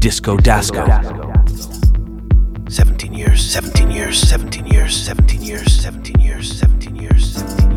Disco Dasco. 17 years, 17 years, 17 years, 17 years, 17 years, 17 years, 17 years.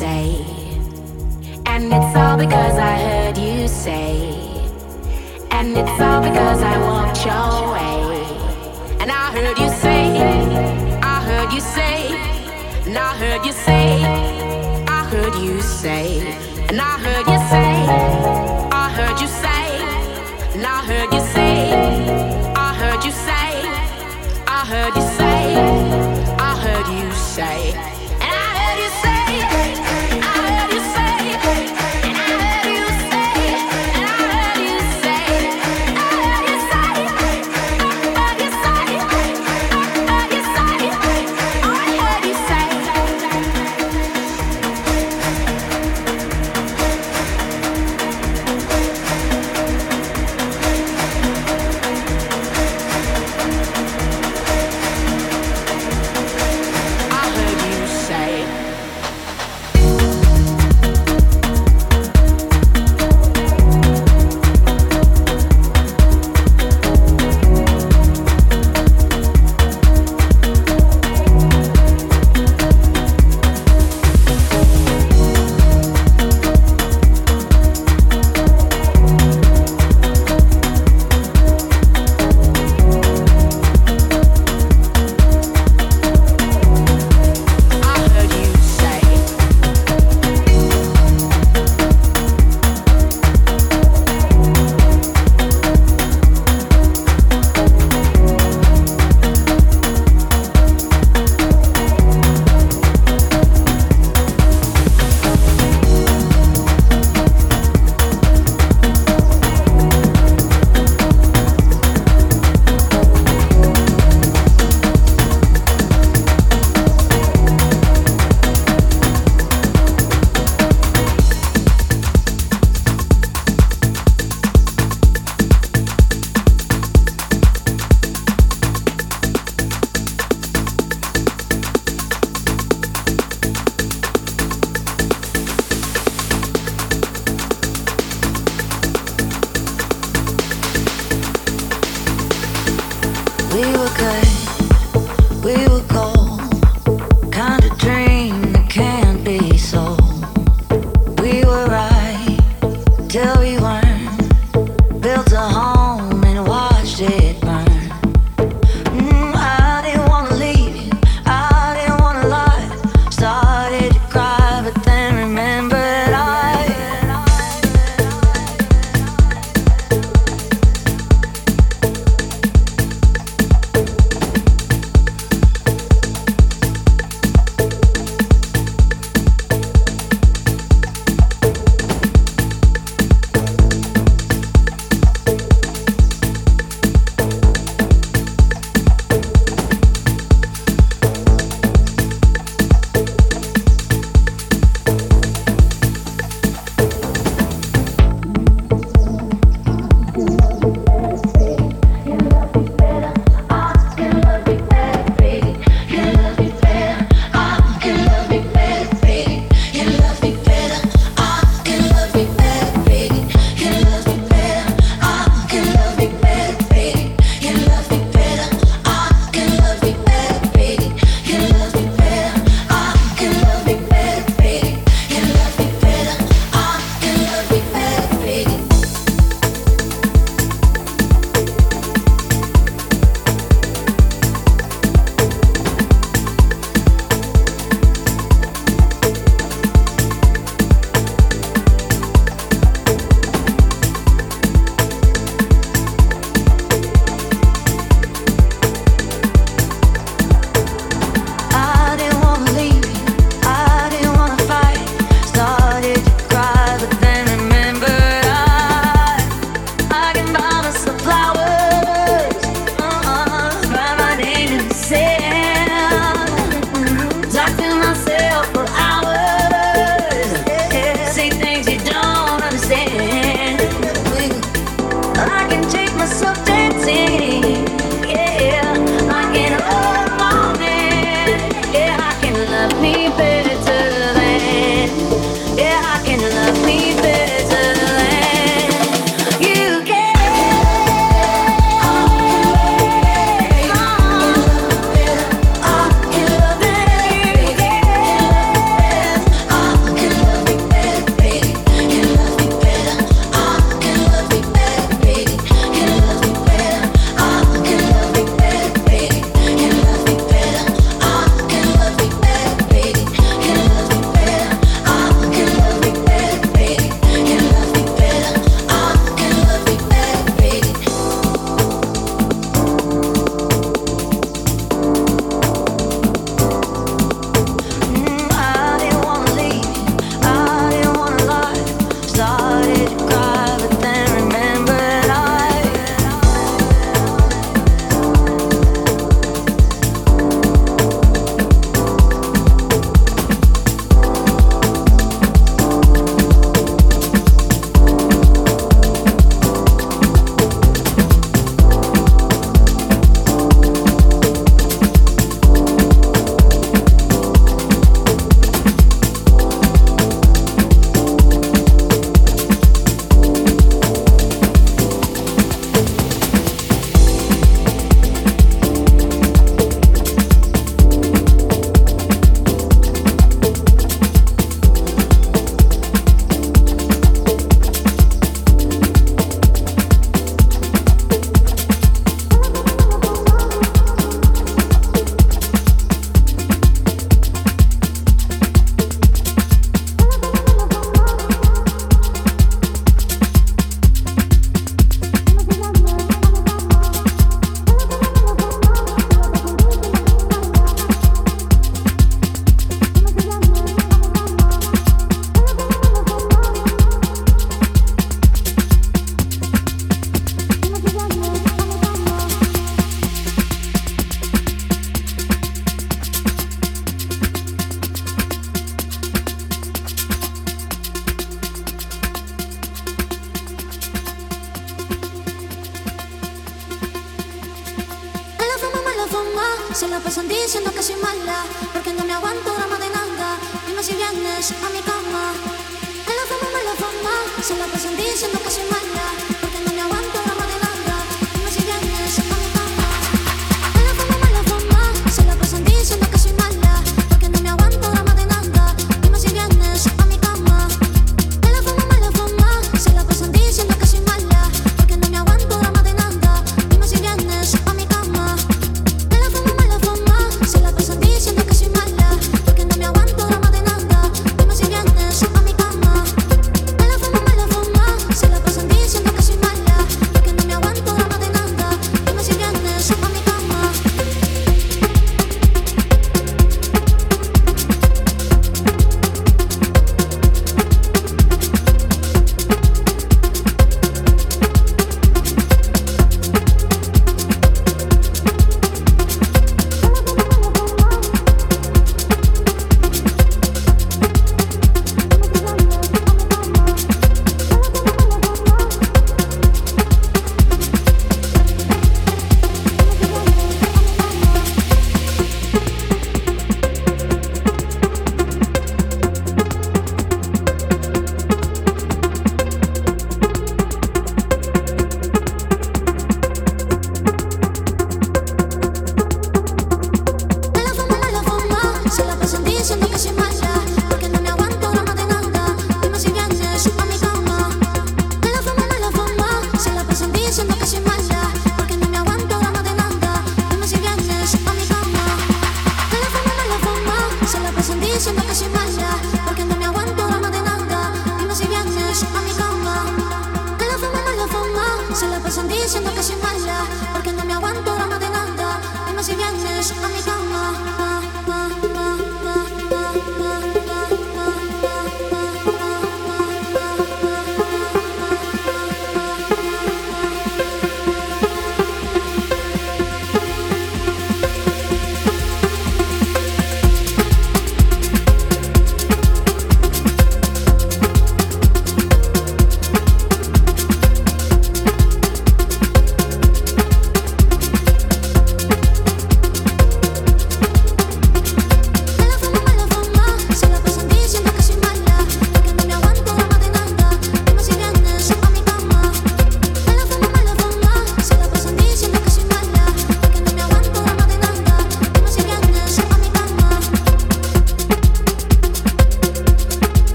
say, and it's all because I heard you say, and it's all because I walked your way, and I heard you say, I heard you say, and I heard you say, I heard you say, and I heard you say, I heard you say, and I heard you say, I heard you say, I heard you say, I heard you say.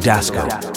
Dasco.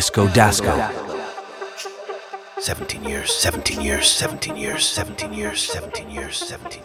Disco Dasco. 17 years, 17 years, 17 years, 17 years, 17 years, 17 years.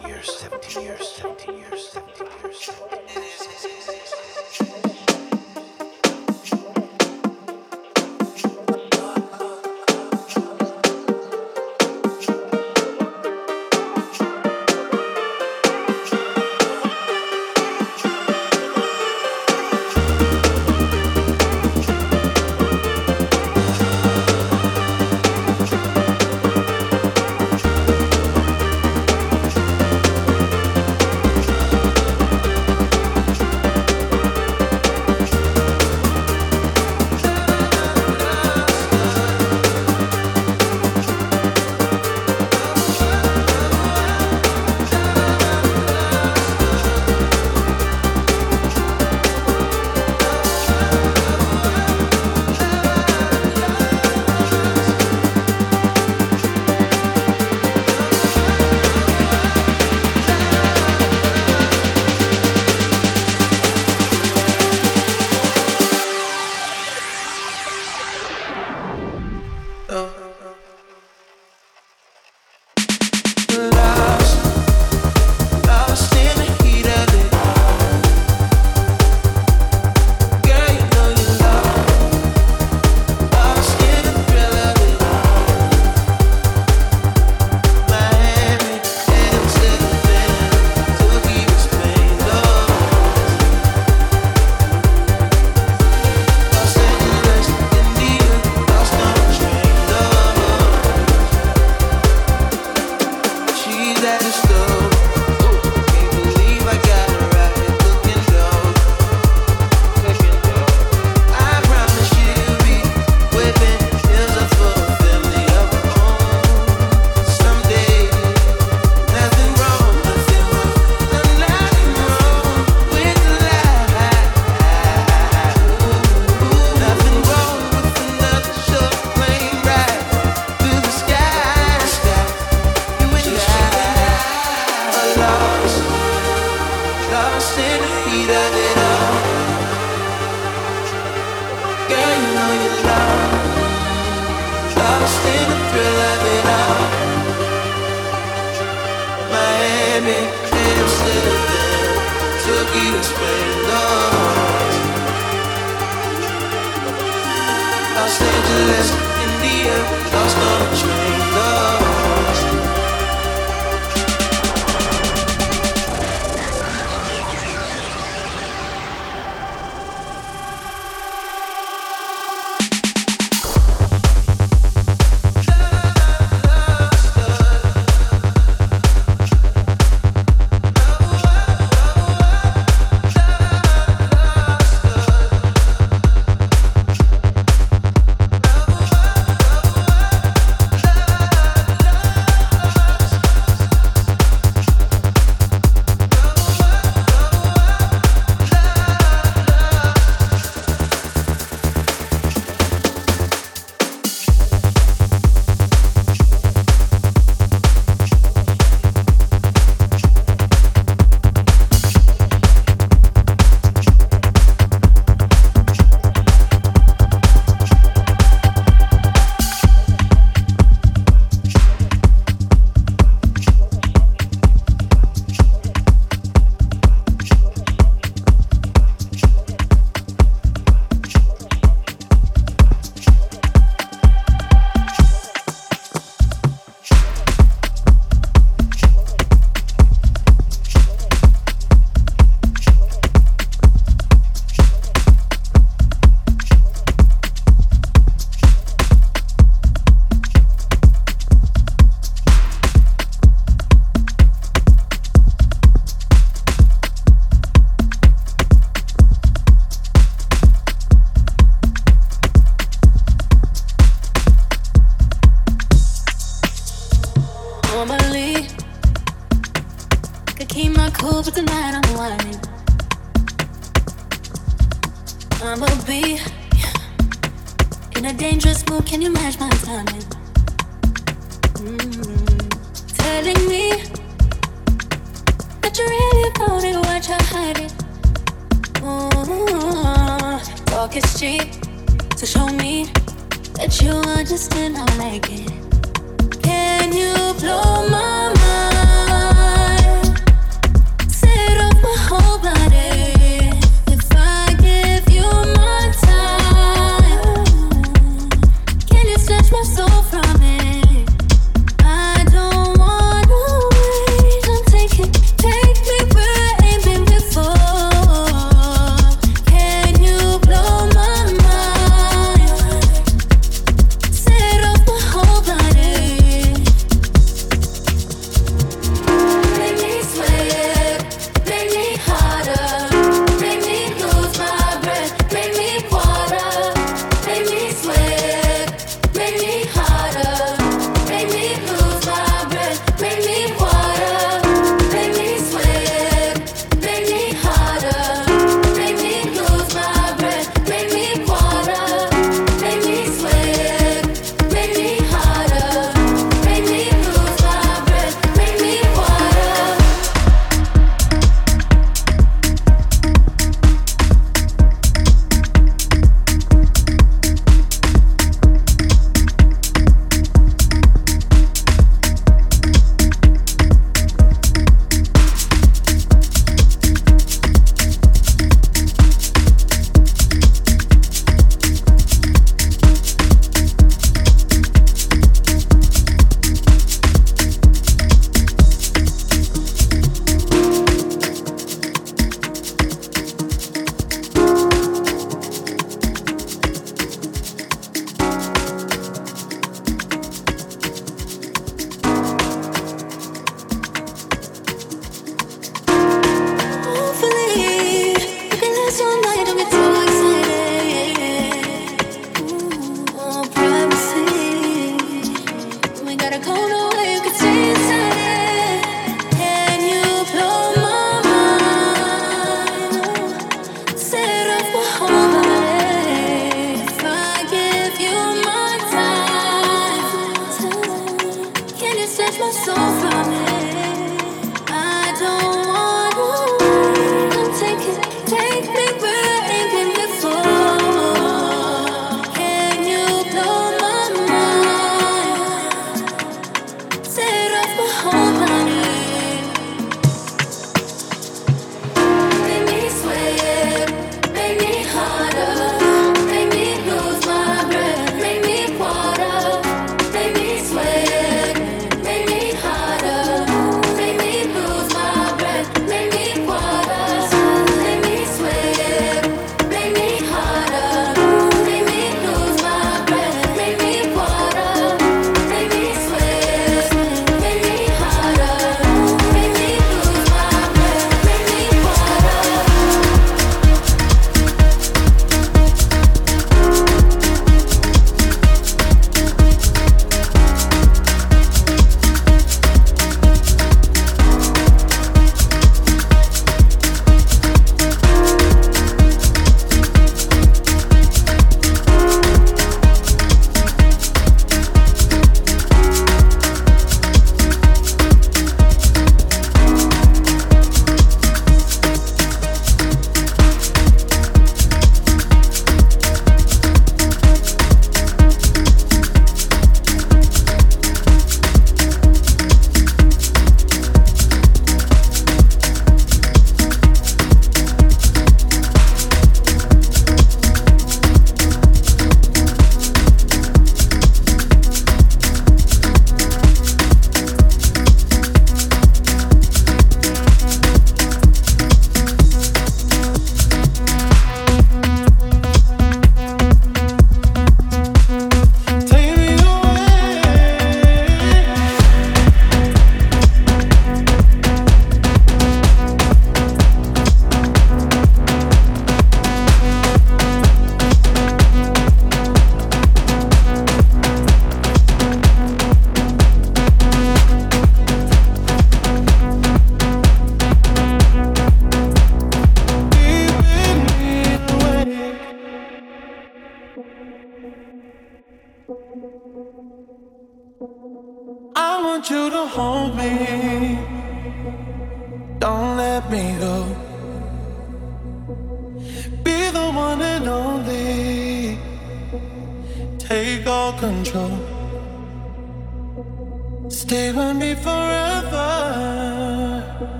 Los Angeles, India, lost on a train.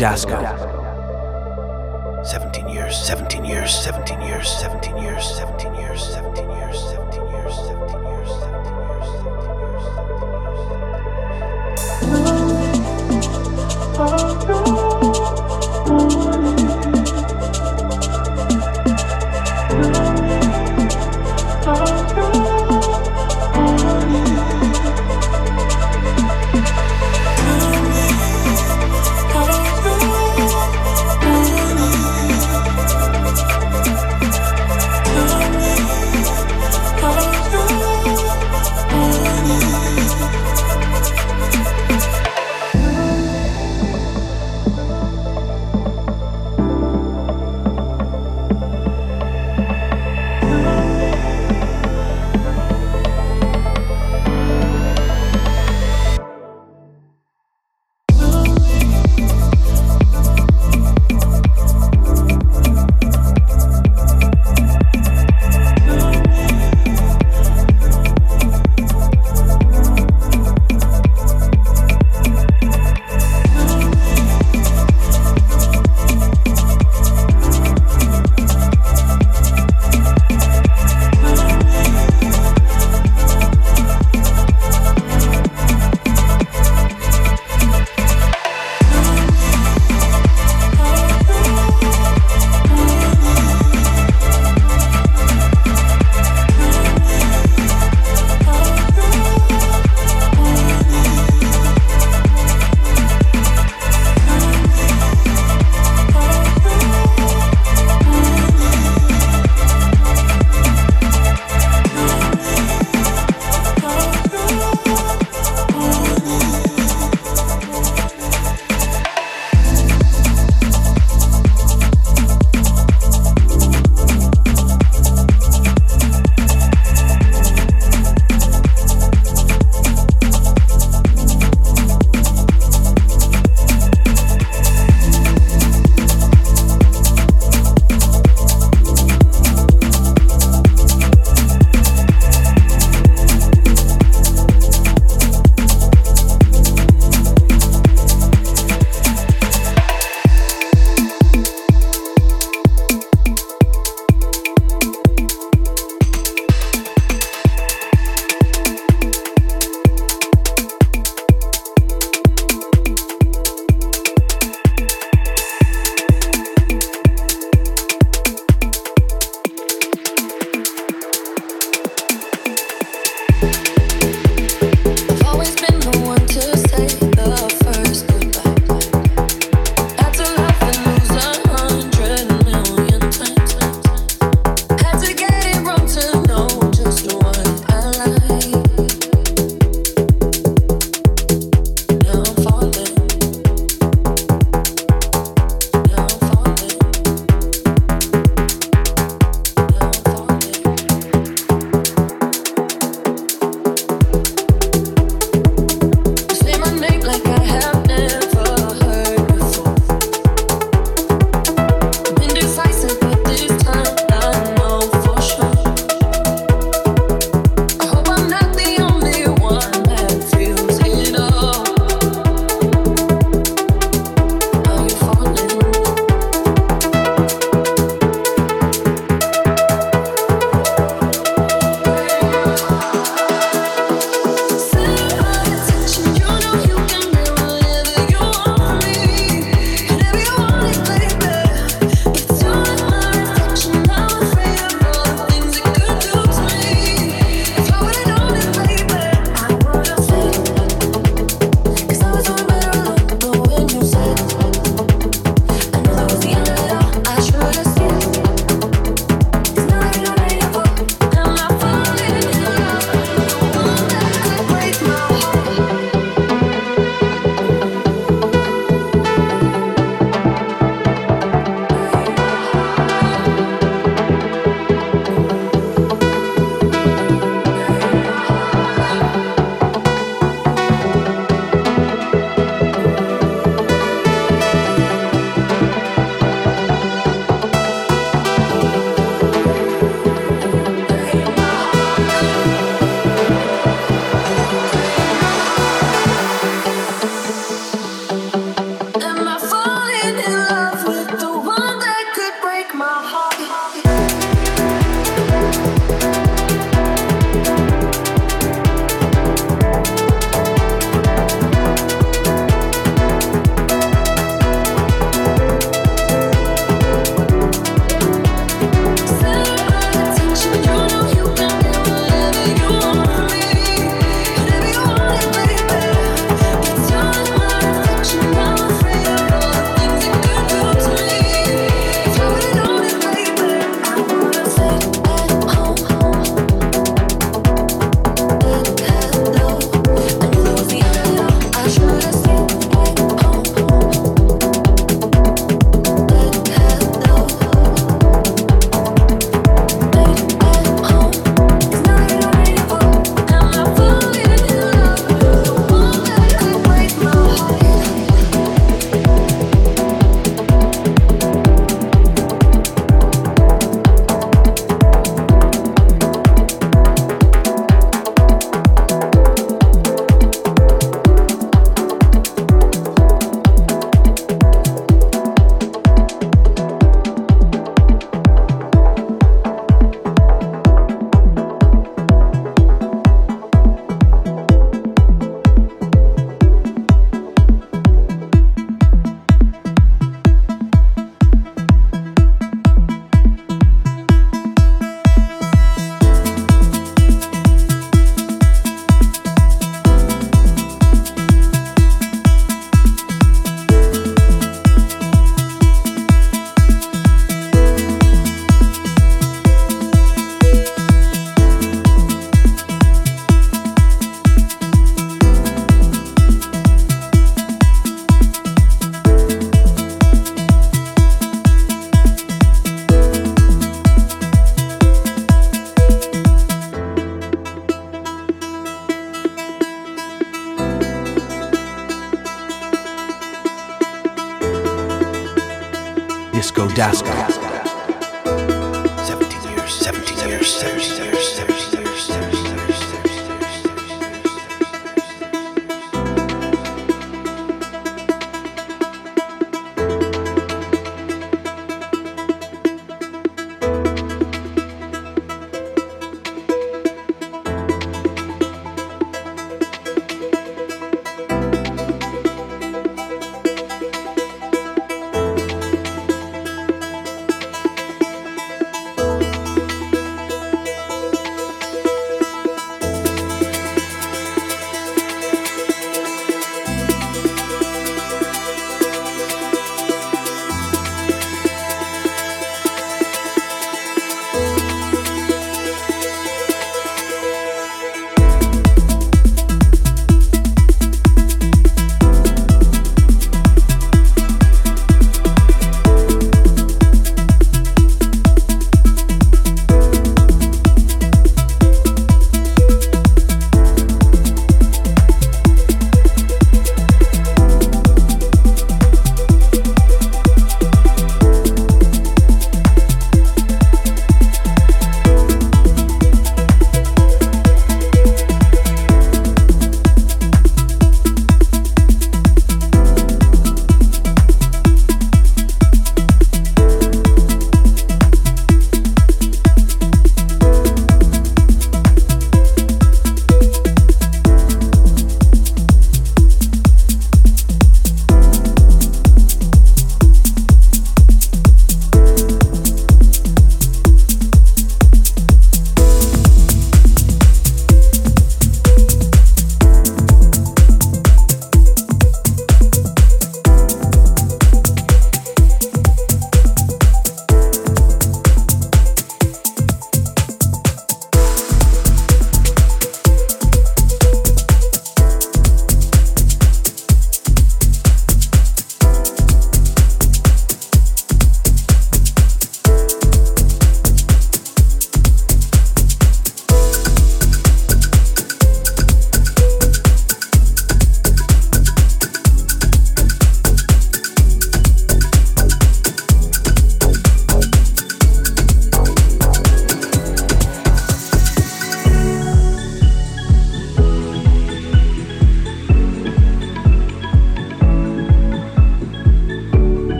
Das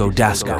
Vasco Dasco.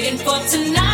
Waiting for tonight.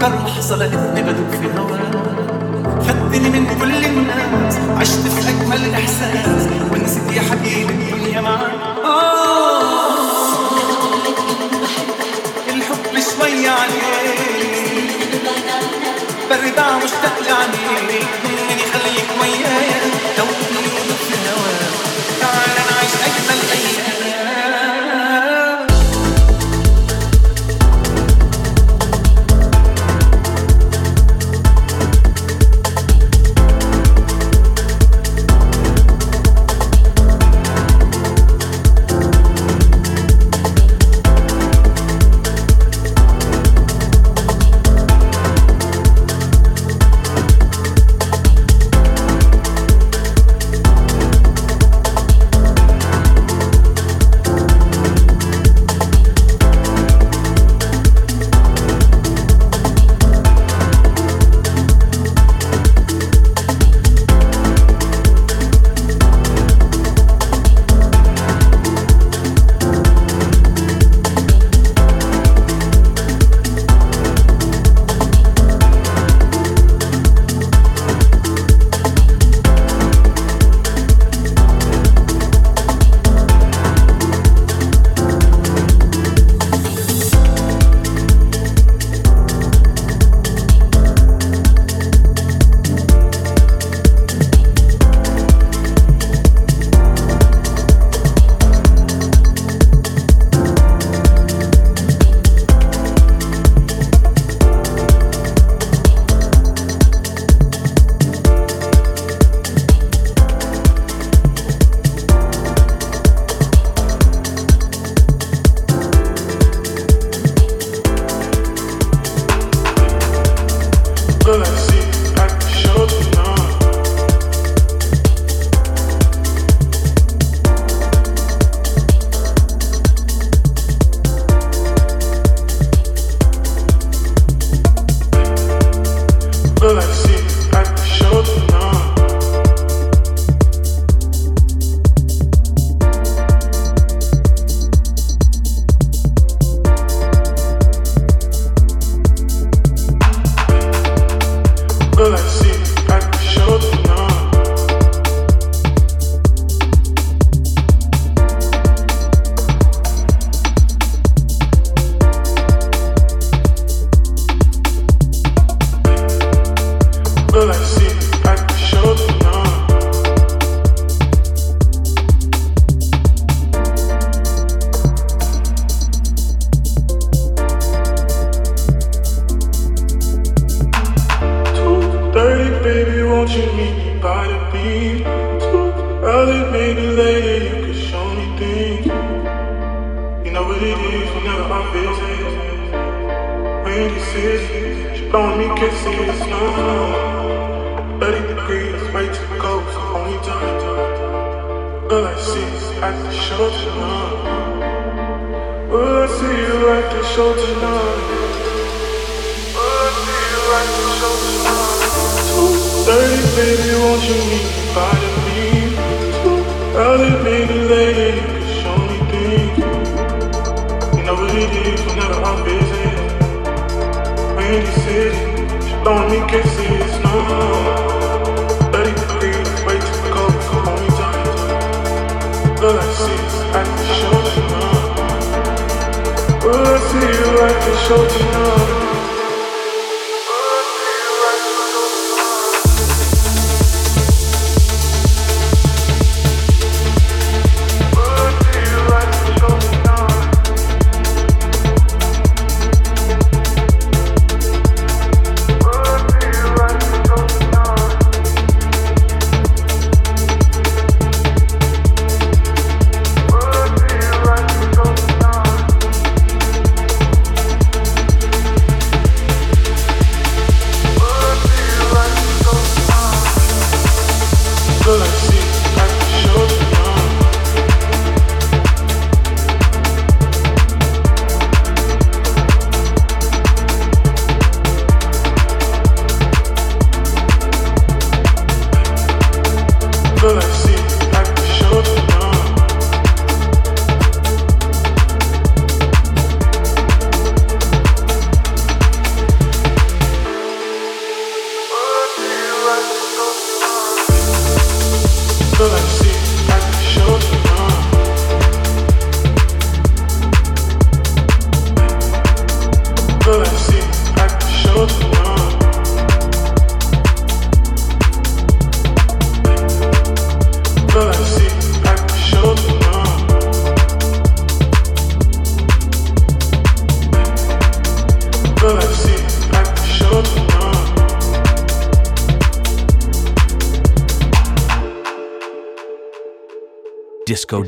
فكر لحظة لقيتني بدوب في هواك خدتني من كل الناس عشت في أجمل إحساس ونسيت يا حبيبي الدنيا معاك. آه، الحب شوية عليك. مشتاق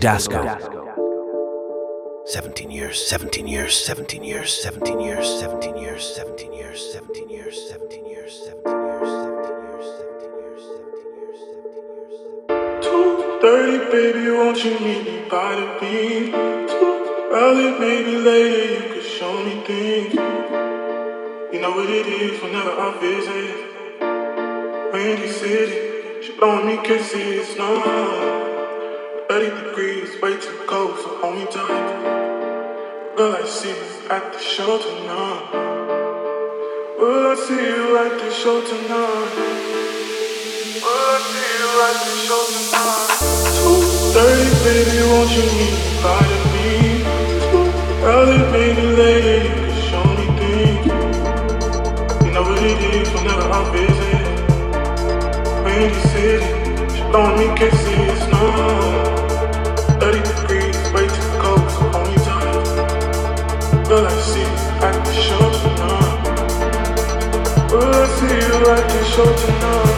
Dasco. 17 years, 17 years, 17 years, 17 years, 17 years, 17 years, 17 years, 17 years, 17 years, 17 years, 17 years, 17 years, 17 years. 2.30, baby, won't you meet me by the beam? Too early, maybe later, you could show me things. You know what it is whenever I visit. Windy city, she blowing me kisses, no. 30 degrees, way too cold, so only time. Will I see you at the show tonight? Will I see you at the show tonight? Will I see you at the show tonight? Two thirty, baby, won't you meet me by the? Too early, baby, later, you can show me things. You know what it is whenever I'm busy. Windy city, she blowing me kisses, no. Will I see you at the show tonight?